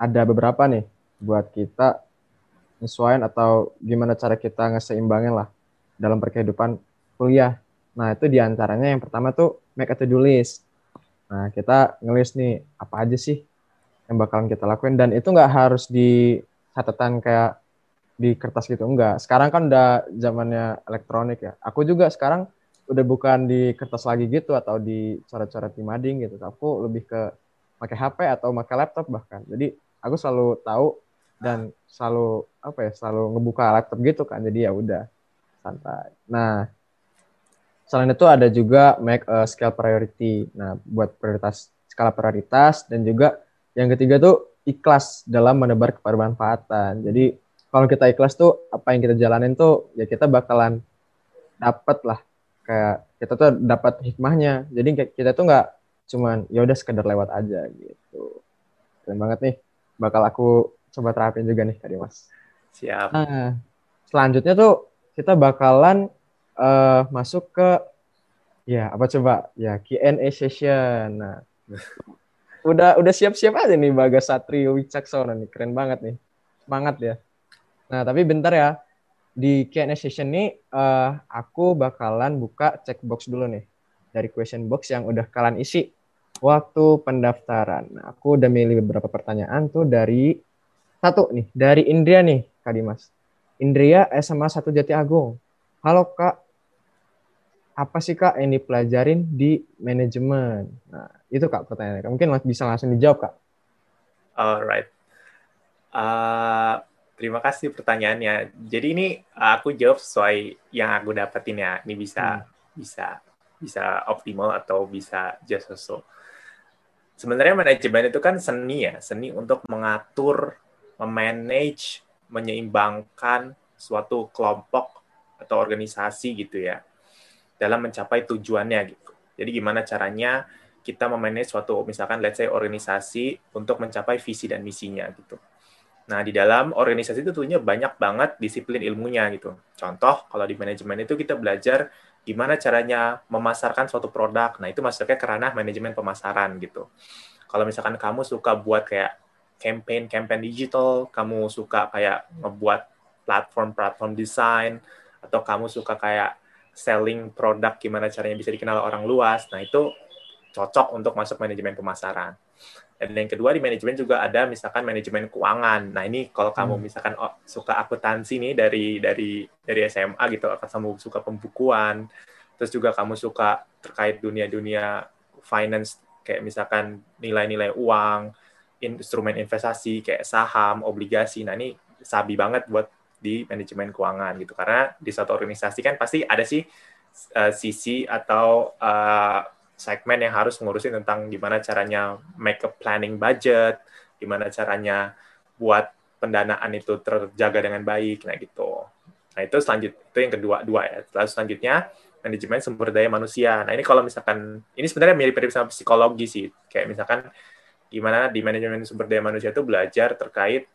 ada beberapa nih buat kita nyesuaiin atau gimana cara kita ngeseimbangin lah dalam perkehidupan kuliah. Nah, itu di antaranya yang pertama tuh make a to-do list. Nah, kita ngelis nih, apa aja sih yang bakalan kita lakuin? Dan itu nggak harus di catatan kayak di kertas gitu enggak sekarang kan udah zamannya elektronik ya. Aku juga sekarang udah bukan di kertas lagi gitu atau di coret-coret di mading gitu. Aku lebih ke pakai HP atau pakai laptop bahkan. Jadi aku selalu tahu dan selalu apa ya selalu ngebuka laptop gitu kan jadi ya udah santai nah selain itu ada juga make a scale priority nah buat prioritas skala prioritas dan juga yang ketiga tuh ikhlas dalam menebar kebermanfaatan. Jadi kalau kita ikhlas tuh apa yang kita jalanin tuh ya kita bakalan dapat lah kayak kita tuh dapat hikmahnya. Jadi kita tuh nggak cuman ya udah sekedar lewat aja gitu. Keren banget nih. Bakal aku coba terapin juga nih tadi Mas. Siap. Nah, selanjutnya tuh kita bakalan uh, masuk ke ya apa coba ya Q&A session. Nah, udah udah siap-siap aja nih Bagas Satrio Wicaksono nih keren banget nih semangat ya nah tapi bentar ya di Q&A session nih uh, aku bakalan buka checkbox dulu nih dari question box yang udah kalian isi waktu pendaftaran nah, aku udah milih beberapa pertanyaan tuh dari satu nih dari Indria nih Kak Dimas Indria SMA 1 Jati Agung halo Kak apa sih Kak yang dipelajarin di manajemen nah itu kak pertanyaannya. Mungkin bisa langsung dijawab kak. Alright. Uh, terima kasih pertanyaannya. Jadi ini aku jawab sesuai yang aku dapetin ya. Ini bisa hmm. bisa bisa optimal atau bisa just so. Sebenarnya manajemen itu kan seni ya, seni untuk mengatur, memanage, menyeimbangkan suatu kelompok atau organisasi gitu ya dalam mencapai tujuannya gitu. Jadi gimana caranya kita memanage suatu misalkan let's say organisasi untuk mencapai visi dan misinya gitu. Nah, di dalam organisasi itu tentunya banyak banget disiplin ilmunya gitu. Contoh, kalau di manajemen itu kita belajar gimana caranya memasarkan suatu produk. Nah, itu masuknya ke ranah manajemen pemasaran gitu. Kalau misalkan kamu suka buat kayak campaign-campaign digital, kamu suka kayak ngebuat platform-platform desain, atau kamu suka kayak selling produk gimana caranya bisa dikenal orang luas, nah itu cocok untuk masuk manajemen pemasaran. Dan yang kedua di manajemen juga ada misalkan manajemen keuangan. Nah ini kalau kamu hmm. misalkan oh, suka akuntansi nih dari dari dari SMA gitu, akan kamu suka pembukuan, terus juga kamu suka terkait dunia-dunia finance kayak misalkan nilai-nilai uang, instrumen investasi kayak saham, obligasi. Nah ini sabi banget buat di manajemen keuangan gitu karena di satu organisasi kan pasti ada sih uh, sisi atau uh, segmen yang harus ngurusin tentang gimana caranya make a planning budget, gimana caranya buat pendanaan itu terjaga dengan baik, nah gitu. Nah itu selanjut itu yang kedua dua ya. Lalu selanjutnya manajemen sumber daya manusia. Nah ini kalau misalkan ini sebenarnya mirip-mirip sama psikologi sih, kayak misalkan gimana di manajemen sumber daya manusia itu belajar terkait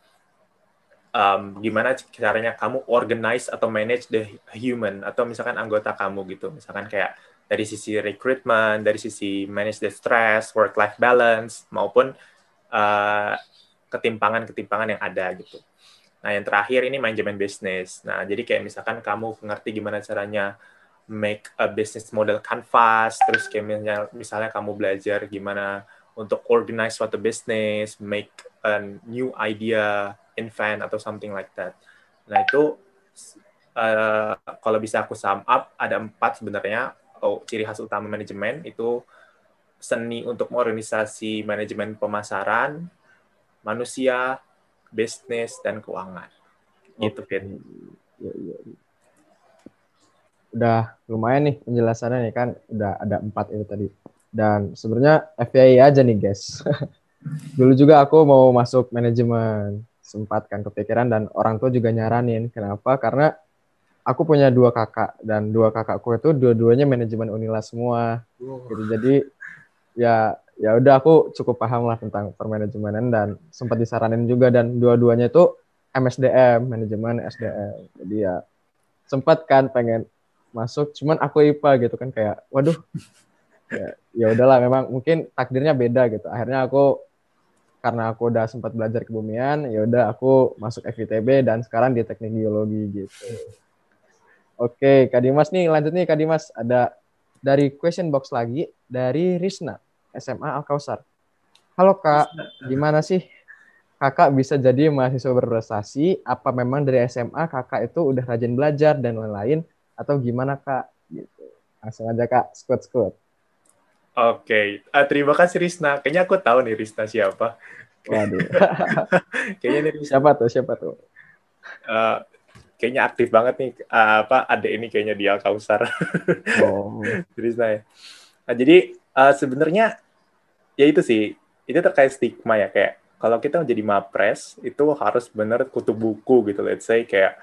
um, gimana caranya kamu organize atau manage the human atau misalkan anggota kamu gitu, misalkan kayak dari sisi recruitment, dari sisi manage the stress, work-life balance, maupun uh, ketimpangan-ketimpangan yang ada gitu. Nah, yang terakhir ini manajemen bisnis. Nah, jadi kayak misalkan kamu ngerti gimana caranya make a business model canvas, terus kayak misalnya, misalnya kamu belajar gimana untuk organize suatu bisnis, make a new idea, invent atau something like that. Nah, itu uh, kalau bisa aku sum up ada empat sebenarnya atau ciri khas utama manajemen itu seni untuk organisasi manajemen pemasaran, manusia, bisnis, dan keuangan. Gitu, Fit. Ya, ya. Udah lumayan nih penjelasannya nih kan, udah ada empat itu tadi. Dan sebenarnya FYI aja nih guys. Dulu juga aku mau masuk manajemen, sempat kan kepikiran dan orang tua juga nyaranin. Kenapa? Karena aku punya dua kakak dan dua kakakku itu dua-duanya manajemen Unila semua. Gitu. Jadi ya ya udah aku cukup paham lah tentang permanajemenan dan sempat disaranin juga dan dua-duanya itu MSDM, manajemen SDM. Jadi ya sempat kan pengen masuk, cuman aku IPA gitu kan kayak waduh ya, ya udahlah memang mungkin takdirnya beda gitu. Akhirnya aku karena aku udah sempat belajar kebumian, ya udah aku masuk FITB dan sekarang di teknik geologi gitu. Oke, Kak Dimas nih, lanjut nih Kak Dimas. Ada dari question box lagi, dari Risna, SMA Al-Kausar. Halo Kak, gimana sih kakak bisa jadi mahasiswa berprestasi? Apa memang dari SMA kakak itu udah rajin belajar dan lain-lain? Atau gimana Kak? Gitu. Langsung aja Kak, skut-skut. Oke, okay. uh, terima kasih Risna. Kayaknya aku tahu nih Risna siapa. Waduh. Kayaknya nih Siapa tuh? Siapa tuh? Uh, kayaknya aktif banget nih uh, apa ada ini kayaknya dia Kausar. Oh. jadi saya. Nah, jadi uh, sebenarnya ya itu sih itu terkait stigma ya kayak kalau kita menjadi mapres itu harus benar kutu buku gitu let's say kayak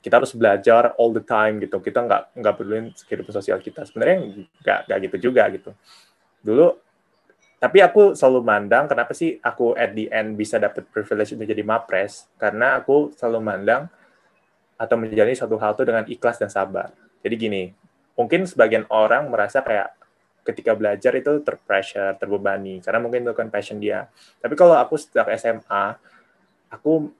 kita harus belajar all the time gitu kita nggak nggak perluin kehidupan sosial kita sebenarnya nggak nggak gitu juga gitu dulu tapi aku selalu mandang kenapa sih aku at the end bisa dapat privilege untuk jadi mapres karena aku selalu mandang atau menjalani suatu hal itu dengan ikhlas dan sabar. Jadi gini, mungkin sebagian orang merasa kayak ketika belajar itu terpressure, terbebani, karena mungkin itu kan passion dia. Tapi kalau aku sejak SMA, aku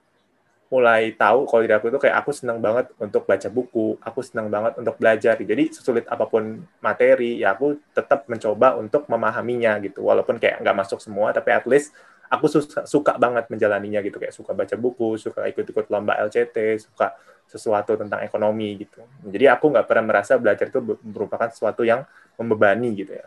mulai tahu kalau diri aku itu kayak aku senang banget untuk baca buku, aku senang banget untuk belajar. Jadi sesulit apa pun materi, ya aku tetap mencoba untuk memahaminya gitu. Walaupun kayak nggak masuk semua, tapi at least aku suka, suka banget menjalaninya gitu. Kayak suka baca buku, suka ikut-ikut lomba LCT, suka sesuatu tentang ekonomi gitu. Jadi aku nggak pernah merasa belajar itu merupakan sesuatu yang membebani gitu ya.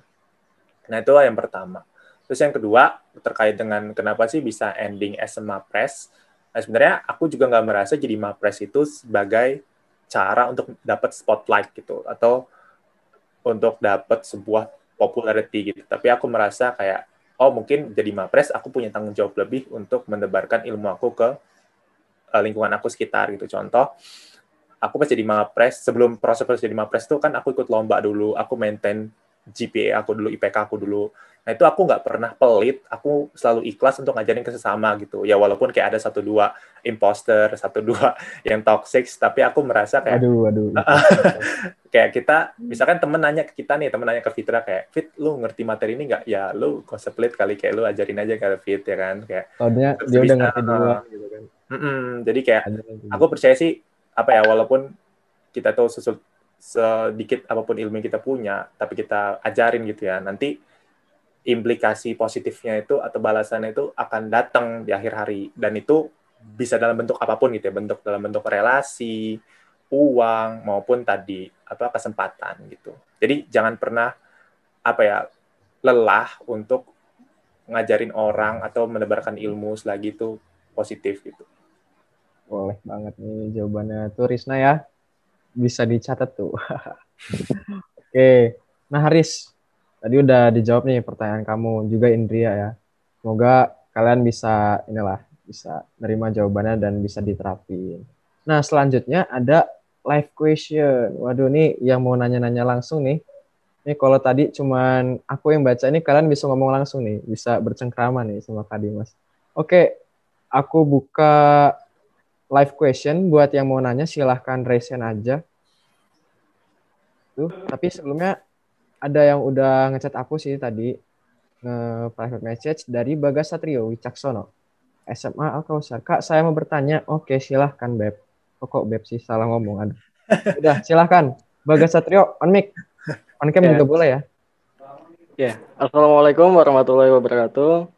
Nah itu yang pertama. Terus yang kedua terkait dengan kenapa sih bisa ending as a mapres. Nah sebenarnya aku juga nggak merasa jadi mapres itu sebagai cara untuk dapat spotlight gitu atau untuk dapat sebuah popularity gitu. Tapi aku merasa kayak oh mungkin jadi mapres aku punya tanggung jawab lebih untuk mendebarkan ilmu aku ke uh, lingkungan aku sekitar gitu. Contoh, aku pas jadi mapres, sebelum proses-proses jadi mapres itu kan aku ikut lomba dulu, aku maintain GPA aku dulu, IPK aku dulu. Nah itu aku nggak pernah pelit, aku selalu ikhlas untuk ngajarin ke sesama gitu. Ya walaupun kayak ada satu dua imposter, satu dua yang toxic, tapi aku merasa kayak, aduh, aduh. kayak kita, misalkan temen nanya ke kita nih, temen nanya ke Fitra kayak, Fit, lu ngerti materi ini nggak? Ya lu kok pelit kali, kayak lu ajarin aja ke Fit ya kan, kayak. Oh dia, dia udah ngerti dulu gitu kan. Mm -mm, jadi kayak, aku percaya sih, apa ya, walaupun kita tuh sedikit apa pun ilmu yang kita punya, tapi kita ajarin gitu ya, nanti implikasi positifnya itu atau balasannya itu akan datang di akhir hari. Dan itu bisa dalam bentuk apa pun gitu ya bentuk dalam bentuk relasi uang maupun tadi apa kesempatan gitu. Jadi jangan pernah apa ya lelah untuk ngajarin orang atau menebarkan ilmu selagi itu positif gitu. Boleh banget nih jawabannya. Tuh Risna ya bisa dicatat tuh. Oke. Nah Haris tadi udah dijawab nih pertanyaan kamu juga Indria ya. Semoga kalian bisa inilah bisa nerima jawabannya dan bisa diterapin. Nah, selanjutnya ada live question. Waduh, nih yang mau nanya-nanya langsung nih. Nih kalau tadi cuman aku yang baca ini kalian bisa ngomong langsung nih, bisa bercengkrama nih sama Kak Dimas. Oke, aku buka live question buat yang mau nanya silahkan raise aja. Tuh, tapi sebelumnya ada yang udah ngechat aku sih tadi nge private message dari Bagas Satrio Wicaksono. SMA Al Kausar Kak saya mau bertanya. Oke silahkan Beb. Oh, kok Beb sih? Salah ngomong aduh. Udah silahkan. Bagas Satrio on mic. On cam yeah. juga boleh ya? Ya yeah. Assalamualaikum warahmatullahi wabarakatuh.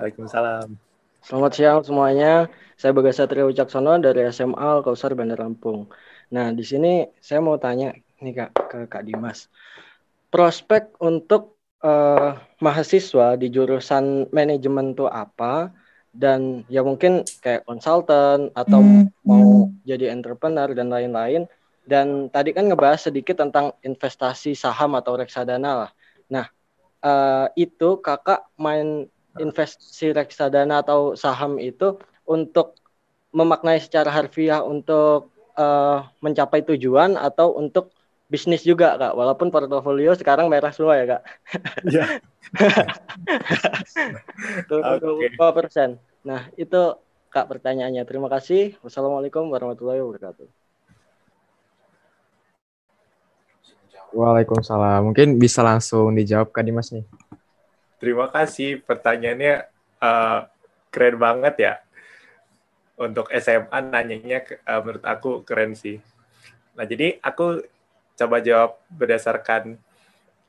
Waalaikumsalam. Selamat siang semuanya. Saya Bagas Satrio Wicaksono dari SMA Al Kausar Bandar Lampung. Nah di sini saya mau tanya nih kak ke Kak Dimas prospek untuk uh, mahasiswa di jurusan manajemen itu apa dan ya mungkin kayak konsultan atau hmm. mau jadi entrepreneur dan lain-lain dan tadi kan ngebahas sedikit tentang investasi saham atau reksadana lah. Nah, uh, itu kakak main investasi reksadana atau saham itu untuk memaknai secara harfiah untuk uh, mencapai tujuan atau untuk bisnis juga kak. Walaupun portofolio sekarang merah semua ya kak. Iya. dua persen. Nah itu kak pertanyaannya. Terima kasih. Wassalamualaikum warahmatullahi wabarakatuh. Waalaikumsalam. Mungkin bisa langsung dijawab kak Dimas nih. Terima kasih. Pertanyaannya uh, keren banget ya. Untuk SMA nanyanya uh, menurut aku keren sih. Nah jadi aku coba jawab berdasarkan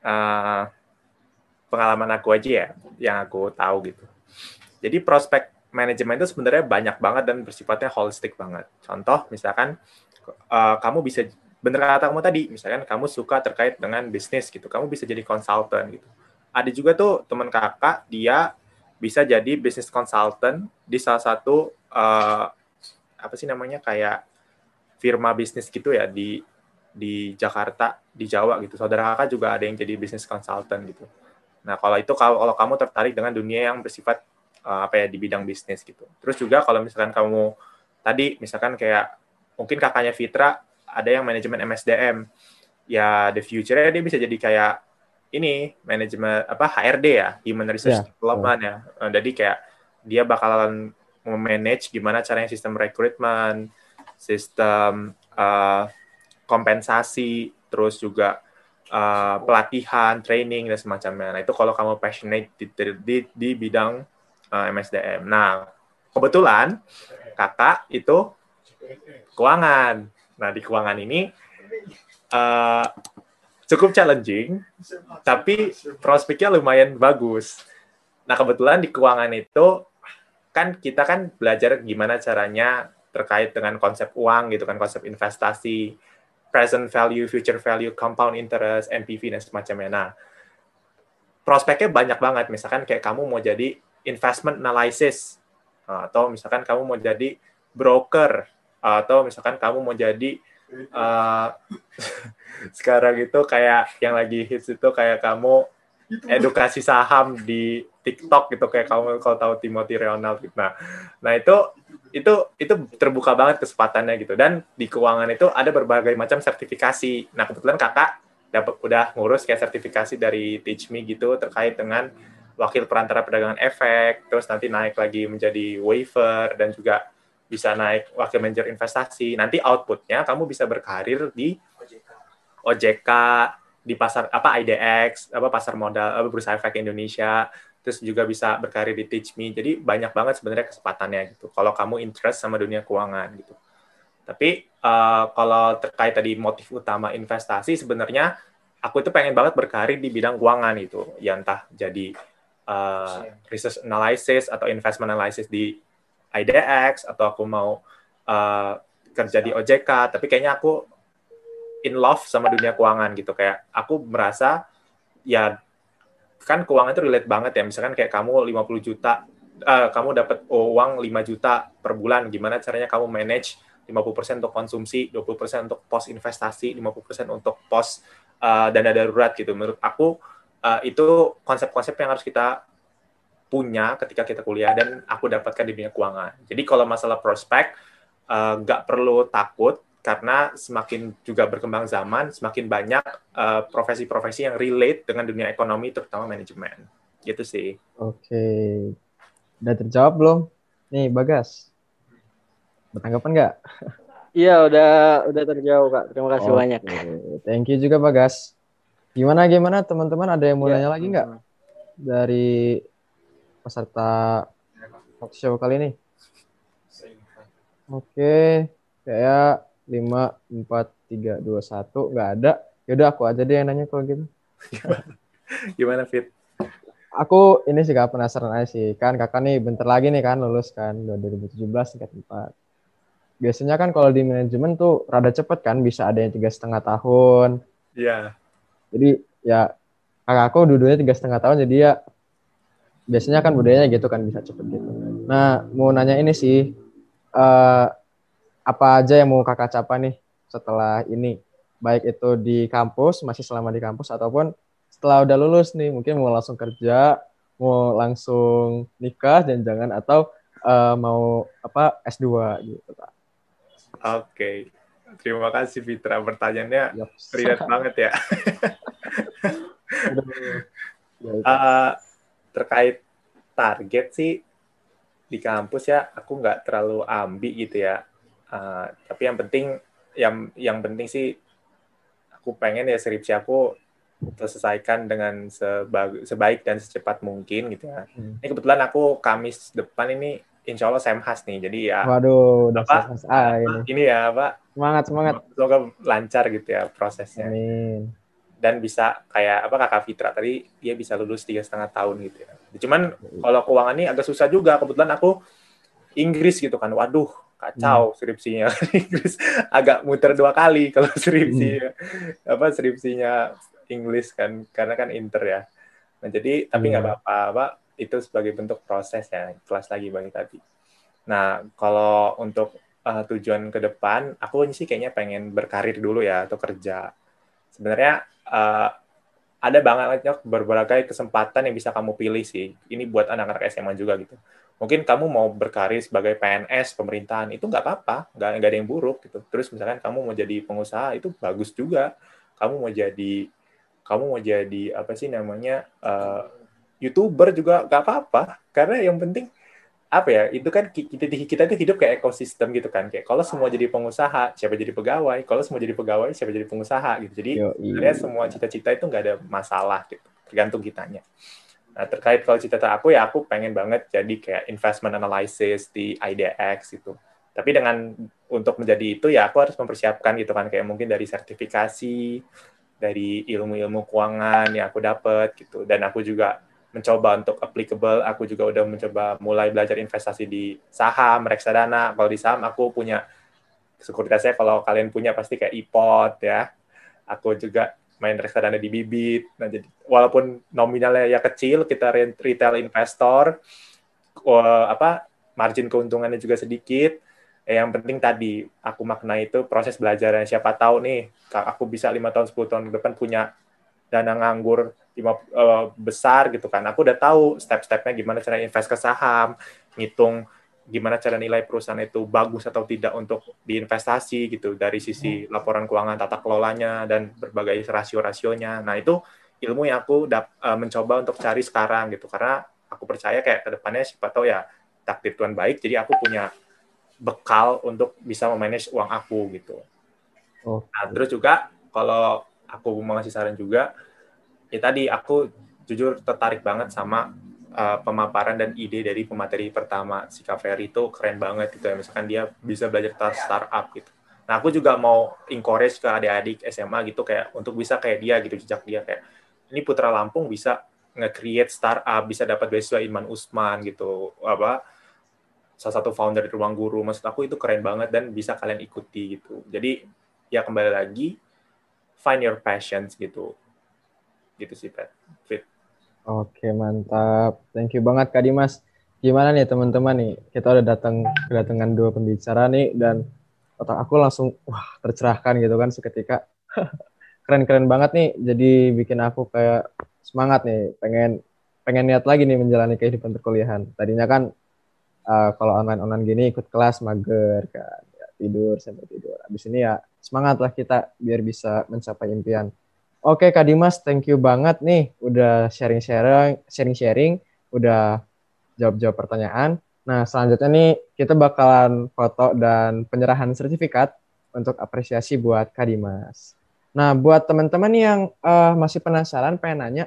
uh, pengalaman aku aja ya, yang aku tahu gitu. Jadi prospek manajemen itu sebenarnya banyak banget dan bersifatnya holistik banget. Contoh, misalkan uh, kamu bisa, bener kata kamu tadi, misalkan kamu suka terkait dengan bisnis gitu, kamu bisa jadi konsultan gitu. Ada juga tuh teman kakak, dia bisa jadi bisnis consultant di salah satu uh, apa sih namanya kayak firma bisnis gitu ya di di Jakarta, di Jawa gitu. Saudara kakak juga ada yang jadi bisnis consultant gitu. Nah, kalau itu kalau, kalau kamu tertarik dengan dunia yang bersifat uh, apa ya di bidang bisnis gitu. Terus juga kalau misalkan kamu tadi misalkan kayak mungkin kakaknya Fitra ada yang manajemen MSDM. Ya the future dia bisa jadi kayak ini manajemen apa HRD ya, Human Resource yeah. Development ya. Uh, jadi kayak dia bakalan memanage gimana caranya sistem rekrutmen, sistem uh, kompensasi, terus juga uh, pelatihan, training dan semacamnya. Nah itu kalau kamu passionate di, di, di bidang uh, eh, MSDM. Nah kebetulan kakak itu keuangan. Nah di keuangan ini uh, cukup challenging, tapi prospeknya lumayan bagus. Nah kebetulan di keuangan itu kan kita kan belajar gimana caranya terkait dengan konsep uang gitu kan konsep investasi present value, future value, compound interest, NPV, dan semacamnya. Nah, prospeknya banyak banget. Misalkan kayak kamu mau jadi investment analysis, atau misalkan kamu mau jadi broker, atau misalkan kamu mau jadi uh, sekarang itu kayak yang lagi hits itu kayak kamu edukasi saham di TikTok gitu kayak kamu kalau tahu Timothy Ronald gitu. Nah, nah itu itu itu terbuka banget kesempatannya gitu dan di keuangan itu ada berbagai macam sertifikasi. Nah kebetulan kakak dapat udah ngurus kayak sertifikasi dari Teach Me gitu terkait dengan wakil perantara perdagangan efek, terus nanti naik lagi menjadi waiver dan juga bisa naik wakil manajer investasi. Nanti outputnya kamu bisa berkarir di OJK, di pasar apa IDX, apa pasar modal, apa bursa efek Indonesia, terus juga bisa berkarir di Teach Me. Jadi banyak banget sebenarnya kesempatannya gitu. Kalau kamu interest sama dunia keuangan gitu. Tapi uh, kalau terkait tadi motif utama investasi sebenarnya aku itu pengen banget berkarir di bidang keuangan itu, ya entah jadi uh, research analysis atau investment analysis di IDX atau aku mau uh, kerja di OJK tapi kayaknya aku in love sama dunia keuangan gitu kayak aku merasa ya kan keuangan itu relate banget ya misalkan kayak kamu 50 juta uh, kamu dapat uang 5 juta per bulan gimana caranya kamu manage 50% untuk konsumsi, 20% untuk pos investasi, 50% untuk pos uh, dana darurat gitu. Menurut aku uh, itu konsep-konsep yang harus kita punya ketika kita kuliah dan aku dapatkan di dunia keuangan. Jadi kalau masalah prospek nggak uh, perlu takut karena semakin juga berkembang zaman, semakin banyak profesi-profesi uh, yang relate dengan dunia ekonomi terutama manajemen. Gitu sih. Oke. Udah terjawab belum? Nih, Bagas. Bertanggapan nggak? Iya, udah udah terjawab, Kak. Terima kasih Oke. banyak. Thank you juga, Bagas. Gimana gimana teman-teman ada yang mau ya, nanya lagi nggak dari peserta talk show kali ini? Oke, kayak lima empat tiga dua satu nggak ada. Yaudah aku aja deh yang nanya kalau gitu. Gimana Fit? Aku ini sih gak penasaran aja sih. Kan kakak nih bentar lagi nih kan lulus kan 2017 tingkat empat. Biasanya kan kalau di manajemen tuh rada cepet kan bisa ada yang tiga setengah tahun. Iya. Yeah jadi ya kakakku dua tiga setengah tahun jadi ya biasanya kan budayanya gitu kan bisa cepet gitu nah mau nanya ini sih uh, apa aja yang mau kakak capai nih setelah ini baik itu di kampus masih selama di kampus ataupun setelah udah lulus nih mungkin mau langsung kerja mau langsung nikah dan jangan atau uh, mau apa S2 gitu Pak. Oke. Okay. Terima kasih Fitra. Pertanyaannya yep. relate banget ya. uh, terkait target sih di kampus ya aku nggak terlalu ambi gitu ya. Uh, tapi yang penting yang yang penting sih aku pengen ya skripsi aku terselesaikan dengan sebaik, sebaik dan secepat mungkin gitu ya. Hmm. Ini kebetulan aku Kamis depan ini insya Allah Semhas nih. Jadi ya. Waduh, udah apa, ah, ini. ini ya Pak. Semangat, semangat. Semoga lancar gitu ya prosesnya. Amin. Dan bisa kayak apa kakak Fitra tadi dia bisa lulus tiga setengah tahun gitu ya. Cuman kalau keuangan ini agak susah juga. Kebetulan aku Inggris gitu kan. Waduh, kacau hmm. skripsinya Inggris agak muter dua kali kalau skripsi hmm. apa skripsinya Inggris kan karena kan inter ya. Nah jadi tapi nggak hmm. apa-apa itu sebagai bentuk proses ya kelas lagi bagi tadi. Nah kalau untuk uh, tujuan ke depan, aku sih kayaknya pengen berkarir dulu ya atau kerja. Sebenarnya uh, ada banget berbagai kesempatan yang bisa kamu pilih sih. Ini buat anak-anak SMA juga gitu. Mungkin kamu mau berkarir sebagai PNS pemerintahan itu nggak apa-apa, nggak nggak ada yang buruk gitu. Terus misalkan kamu mau jadi pengusaha itu bagus juga. Kamu mau jadi kamu mau jadi apa sih namanya uh, youtuber juga gak apa-apa. Karena yang penting apa ya itu kan kita kita tuh hidup kayak ekosistem gitu kan. Kayak kalau semua jadi pengusaha siapa jadi pegawai? Kalau semua jadi pegawai siapa jadi pengusaha gitu. Jadi ya semua cita-cita itu nggak ada masalah gitu. Tergantung kitanya nah terkait kalau cita-cita aku ya aku pengen banget jadi kayak investment analysis di IDX itu tapi dengan untuk menjadi itu ya aku harus mempersiapkan gitu kan kayak mungkin dari sertifikasi dari ilmu-ilmu keuangan yang aku dapat gitu dan aku juga mencoba untuk applicable. Aku juga udah mencoba mulai belajar investasi di saham, reksadana. Kalau di saham aku punya sekuritasnya kalau kalian punya pasti kayak iPod ya. Aku juga main reksadana di bibit. Nah, jadi walaupun nominalnya ya kecil, kita retail investor apa margin keuntungannya juga sedikit. Eh, yang penting tadi aku makna itu proses belajarnya. Siapa tahu nih aku bisa lima tahun 10 tahun ke depan punya dana nganggur lima uh, besar gitu kan. Aku udah tahu step-stepnya gimana cara invest ke saham, ngitung gimana cara nilai perusahaan itu bagus atau tidak untuk diinvestasi gitu dari sisi hmm. laporan keuangan tata kelolanya dan berbagai rasio-rasionya. Nah itu ilmu yang aku dap, uh, mencoba untuk cari sekarang gitu karena aku percaya kayak ke depannya siapa tahu ya takdir Tuhan baik jadi aku punya bekal untuk bisa memanage uang aku gitu. Oh. Nah, terus juga kalau aku mau ngasih saran juga ya tadi aku jujur tertarik banget sama uh, pemaparan dan ide dari pemateri pertama si Kaveri itu keren banget gitu ya. Misalkan dia bisa belajar startup gitu. Nah, aku juga mau encourage ke adik-adik SMA gitu kayak untuk bisa kayak dia gitu jejak dia kayak ini Putra Lampung bisa nge-create startup, bisa dapat beasiswa Iman Usman gitu. Apa salah satu founder di Ruang Guru. Maksud aku itu keren banget dan bisa kalian ikuti gitu. Jadi ya kembali lagi find your passions gitu. Gitu sih, Pat. Fit. Oke, mantap. Thank you banget Kak Dimas. Gimana nih teman-teman nih? Kita udah datang kedatangan dua pembicara nih dan otak aku langsung wah tercerahkan gitu kan seketika. Keren-keren banget nih. Jadi bikin aku kayak semangat nih, pengen pengen niat lagi nih menjalani kehidupan perkuliahan. Tadinya kan uh, kalau online-online gini ikut kelas mager kan, ya, tidur sampai tidur. Abis ini ya semangat lah kita biar bisa mencapai impian. Oke Kak Dimas, thank you banget nih udah sharing-sharing, sharing-sharing, udah jawab-jawab pertanyaan. Nah, selanjutnya nih kita bakalan foto dan penyerahan sertifikat untuk apresiasi buat Kak Dimas. Nah, buat teman-teman yang uh, masih penasaran, pengen nanya,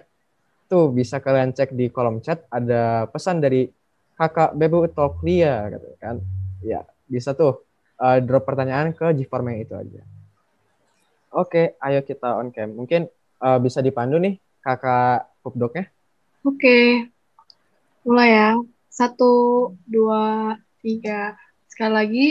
tuh bisa kalian cek di kolom chat ada pesan dari kakak Bebu Talklia, gitu kan. Ya, bisa tuh uh, drop pertanyaan ke G-form itu aja. Oke, ayo kita on cam. Mungkin uh, bisa dipandu nih kakak pupdoknya. Oke, mulai ya. Satu, dua, tiga. Sekali lagi.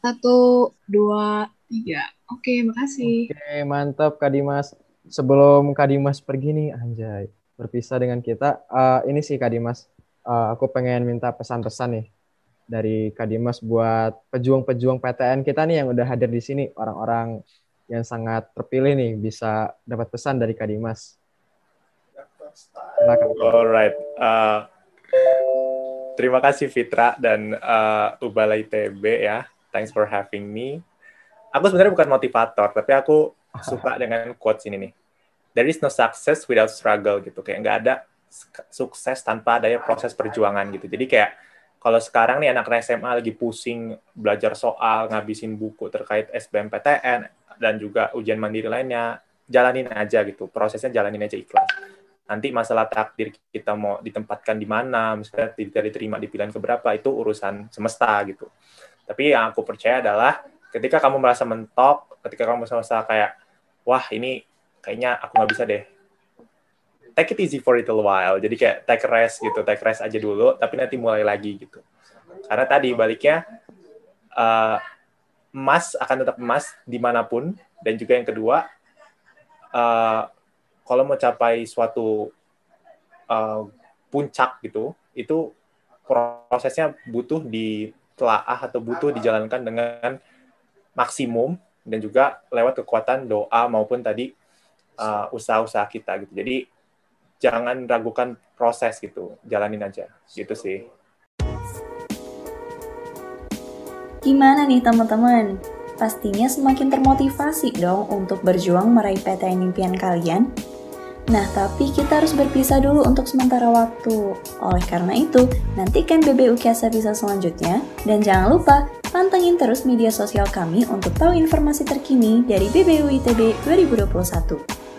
Satu, dua, tiga. Oke, makasih. Oke, mantap Kak Dimas. Sebelum Kak Dimas pergi nih, anjay, berpisah dengan kita. Uh, ini sih Kak Dimas, uh, aku pengen minta pesan-pesan nih dari Kak Dimas buat pejuang-pejuang PTN kita nih yang udah hadir di sini, orang-orang yang sangat terpilih nih bisa dapat pesan dari Kak Dimas. Alright. Uh, terima kasih Fitra dan uh, Ubala ITB ya. Thanks for having me. Aku sebenarnya bukan motivator, tapi aku suka dengan quotes ini nih. There is no success without struggle gitu. Kayak nggak ada sukses tanpa adanya proses perjuangan gitu. Jadi kayak kalau sekarang nih anak SMA lagi pusing belajar soal, ngabisin buku terkait SBMPTN, dan juga ujian mandiri lainnya, jalanin aja gitu. Prosesnya jalanin aja ikhlas. Nanti masalah takdir kita mau ditempatkan di mana, misalnya tidak diterima di pilihan keberapa, itu urusan semesta gitu. Tapi yang aku percaya adalah ketika kamu merasa mentok, ketika kamu merasa kayak, wah ini kayaknya aku nggak bisa deh, take it easy for a little while. Jadi kayak take rest gitu, take rest aja dulu, tapi nanti mulai lagi gitu. Karena tadi baliknya, uh, emas akan tetap emas di mana pun. Dan juga yang kedua uh, kalau mau capai suatu uh, puncak gitu itu prosesnya butuh ditelaah atau butuh dijalankan dengan maksimum dan juga lewat kekuatan doa maupun tadi uh, usaha-usaha kita gitu. Jadi jangan ragukan proses gitu jalanin aja. Gitu sih Gimana nih teman-teman? Pastinya semakin termotivasi dong untuk berjuang meraih PTN impian kalian. Nah, tapi kita harus berpisah dulu untuk sementara waktu. Oleh karena itu, nantikan BBU Kiasa bisa selanjutnya. Dan jangan lupa, pantengin terus media sosial kami untuk tahu informasi terkini dari BBU ITB 2021.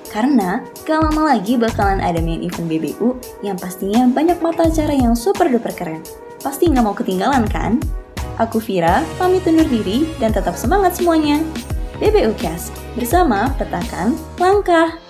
Karena gak lama lagi bakalan ada main event BBU yang pastinya banyak mata acara yang super duper keren. Pasti nggak mau ketinggalan kan? Aku Vira, pamit undur diri dan tetap semangat semuanya. BBU Cast, bersama petakan langkah.